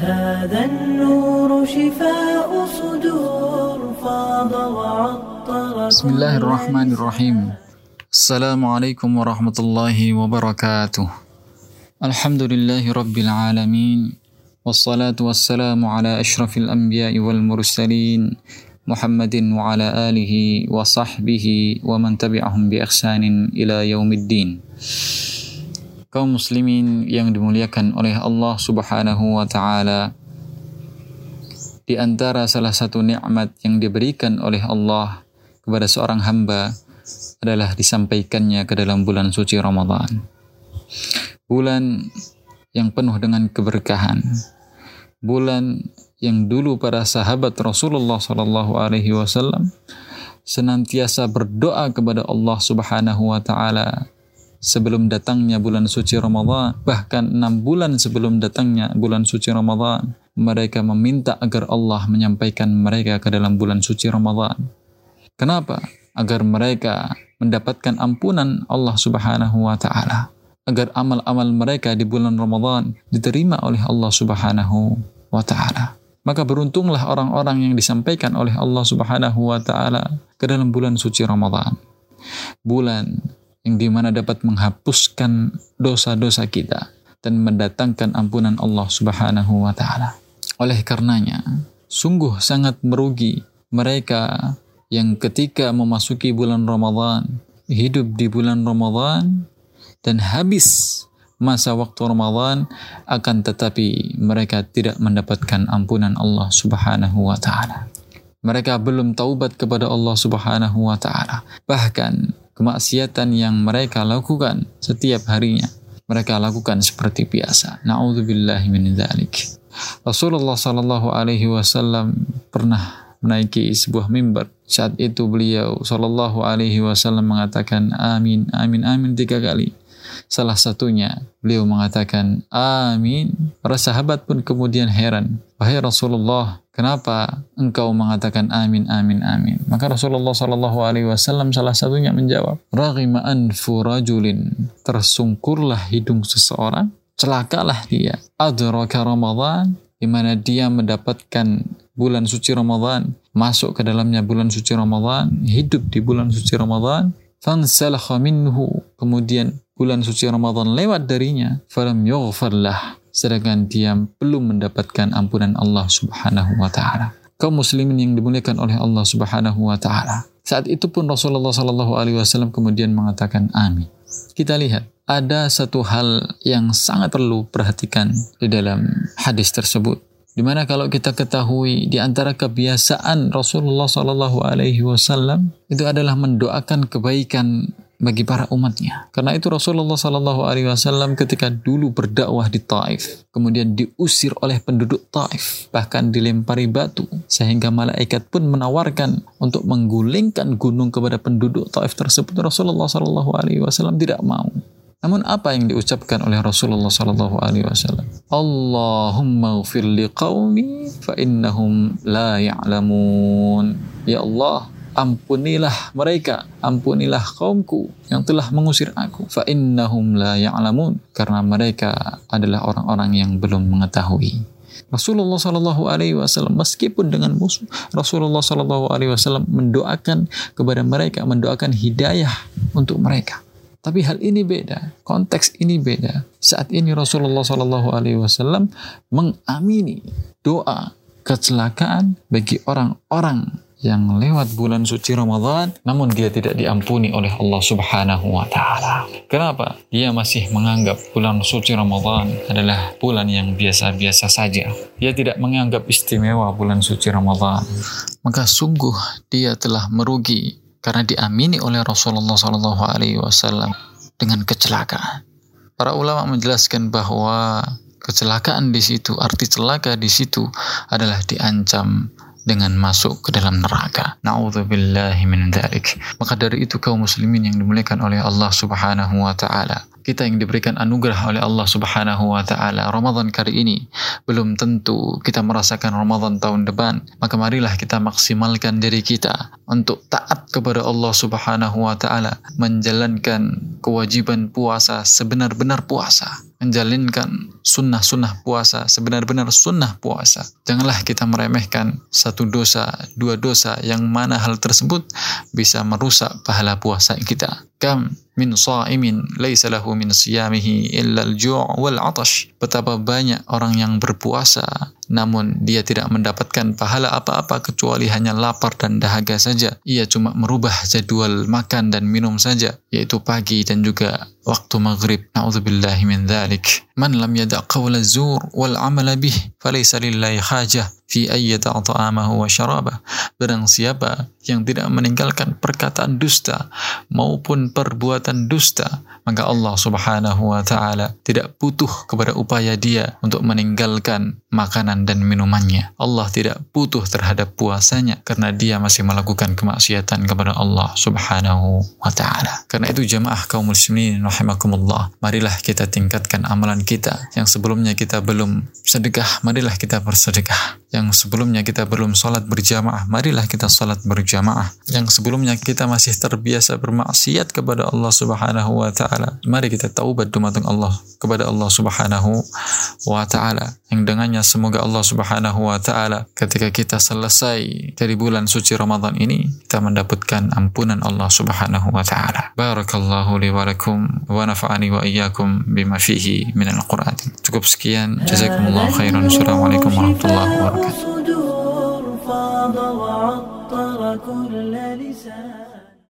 هذا النور شفاء صدور فاض وعطر بسم الله الرحمن الرحيم. السلام عليكم ورحمة الله وبركاته. الحمد لله رب العالمين والصلاة والسلام على أشرف الأنبياء والمرسلين محمد وعلى آله وصحبه ومن تبعهم بإحسان إلى يوم الدين. Kaum muslimin yang dimuliakan oleh Allah Subhanahu wa taala di antara salah satu nikmat yang diberikan oleh Allah kepada seorang hamba adalah disampaikannya ke dalam bulan suci Ramadan. Bulan yang penuh dengan keberkahan. Bulan yang dulu para sahabat Rasulullah Shallallahu alaihi wasallam senantiasa berdoa kepada Allah Subhanahu wa taala sebelum datangnya bulan suci Ramadan, bahkan enam bulan sebelum datangnya bulan suci Ramadan, mereka meminta agar Allah menyampaikan mereka ke dalam bulan suci Ramadan. Kenapa? Agar mereka mendapatkan ampunan Allah Subhanahu wa taala, agar amal-amal mereka di bulan Ramadan diterima oleh Allah Subhanahu wa taala. Maka beruntunglah orang-orang yang disampaikan oleh Allah Subhanahu wa taala ke dalam bulan suci Ramadan. Bulan yang di mana dapat menghapuskan dosa-dosa kita dan mendatangkan ampunan Allah Subhanahu wa taala. Oleh karenanya, sungguh sangat merugi mereka yang ketika memasuki bulan Ramadan, hidup di bulan Ramadan dan habis masa waktu Ramadan akan tetapi mereka tidak mendapatkan ampunan Allah Subhanahu wa taala. Mereka belum taubat kepada Allah Subhanahu wa taala. Bahkan kemaksiatan yang mereka lakukan setiap harinya mereka lakukan seperti biasa. Nauzubillahi min dzalik. Rasulullah sallallahu alaihi wasallam pernah menaiki sebuah mimbar. Saat itu beliau sallallahu alaihi wasallam mengatakan amin amin amin tiga kali. Salah satunya beliau mengatakan amin. Para sahabat pun kemudian heran. Wahai Rasulullah, kenapa engkau mengatakan amin amin amin? Maka Rasulullah Shallallahu alaihi wasallam salah satunya menjawab, "Raghima anfu rajulin." Tersungkurlah hidung seseorang, celakalah dia. Adraka Ramadan di mana dia mendapatkan bulan suci Ramadan, masuk ke dalamnya bulan suci Ramadan, hidup di bulan suci Ramadan, fansalakha minhu, kemudian bulan suci Ramadan lewat darinya, falam yughfarlah sedangkan dia belum mendapatkan ampunan Allah Subhanahu wa taala. Kaum muslimin yang dimuliakan oleh Allah Subhanahu wa taala. Saat itu pun Rasulullah Shallallahu alaihi wasallam kemudian mengatakan amin. Kita lihat ada satu hal yang sangat perlu perhatikan di dalam hadis tersebut. Di mana kalau kita ketahui di antara kebiasaan Rasulullah Shallallahu Alaihi Wasallam itu adalah mendoakan kebaikan bagi para umatnya. Karena itu Rasulullah Shallallahu Alaihi Wasallam ketika dulu berdakwah di Taif, kemudian diusir oleh penduduk Taif, bahkan dilempari batu, sehingga malaikat pun menawarkan untuk menggulingkan gunung kepada penduduk Taif tersebut. Rasulullah Shallallahu Alaihi Wasallam tidak mau. Namun apa yang diucapkan oleh Rasulullah Sallallahu Alaihi Wasallam? Allahumma ghfir liqaumi fa innahum la ya'lamun. Ya Allah, ampunilah mereka, ampunilah kaumku yang telah mengusir aku. Fa innahum la ya'lamun karena mereka adalah orang-orang yang belum mengetahui. Rasulullah Shallallahu Alaihi Wasallam meskipun dengan musuh Rasulullah Shallallahu Alaihi Wasallam mendoakan kepada mereka mendoakan hidayah untuk mereka tapi hal ini beda, konteks ini beda. Saat ini Rasulullah Shallallahu Alaihi Wasallam mengamini doa kecelakaan bagi orang-orang yang lewat bulan suci Ramadan namun dia tidak diampuni oleh Allah Subhanahu wa taala. Kenapa? Dia masih menganggap bulan suci Ramadan adalah bulan yang biasa-biasa saja. Dia tidak menganggap istimewa bulan suci Ramadan. Maka sungguh dia telah merugi karena diamini oleh Rasulullah Shallallahu Alaihi Wasallam dengan kecelakaan. Para ulama menjelaskan bahwa kecelakaan di situ, arti celaka di situ adalah diancam dengan masuk ke dalam neraka. Nauzubillahi min dzalik. Maka dari itu kaum muslimin yang dimuliakan oleh Allah Subhanahu wa taala, kita yang diberikan anugerah oleh Allah Subhanahu wa taala. Ramadan kali ini belum tentu kita merasakan Ramadan tahun depan. Maka marilah kita maksimalkan diri kita untuk taat kepada Allah Subhanahu wa taala. Menjalankan kewajiban puasa sebenar-benar puasa menjalinkan sunnah-sunnah puasa, sebenar-benar sunnah puasa. Janganlah kita meremehkan satu dosa, dua dosa yang mana hal tersebut bisa merusak pahala puasa kita. Kam min sa'imin laisa lahu min siyamihi illa al-ju' wal 'atash. Betapa banyak orang yang berpuasa namun dia tidak mendapatkan pahala apa-apa kecuali hanya lapar dan dahaga saja. Ia cuma merubah jadwal makan dan minum saja, yaitu pagi dan juga waktu maghrib. Na'udzubillahi min dhalik. Man lam yada' qawla zur wal amala bih, falaysa lillahi hajah fi ta'amahu wa syarabah. Barang siapa yang tidak meninggalkan perkataan dusta maupun perbuatan dusta, maka Allah Subhanahu wa taala tidak butuh kepada upaya dia untuk meninggalkan makanan dan minumannya. Allah tidak butuh terhadap puasanya karena dia masih melakukan kemaksiatan kepada Allah Subhanahu wa taala. Karena itu jemaah kaum muslimin rahimakumullah, marilah kita tingkatkan amalan kita yang sebelumnya kita belum sedekah, marilah kita bersedekah yang sebelumnya kita belum sholat berjamaah, marilah kita sholat berjamaah. Yang sebelumnya kita masih terbiasa bermaksiat kepada Allah Subhanahu wa taala, mari kita taubat dumateng Allah kepada Allah Subhanahu wa taala. Yang dengannya semoga Allah Subhanahu wa taala ketika kita selesai dari bulan suci Ramadan ini kita mendapatkan ampunan Allah Subhanahu wa taala. Barakallahu li wa lakum wa nafa'ani wa iyyakum bima fihi minal Qur'an. Cukup sekian. Jazakumullah khairan. Assalamualaikum warahmatullahi wabarakatuh.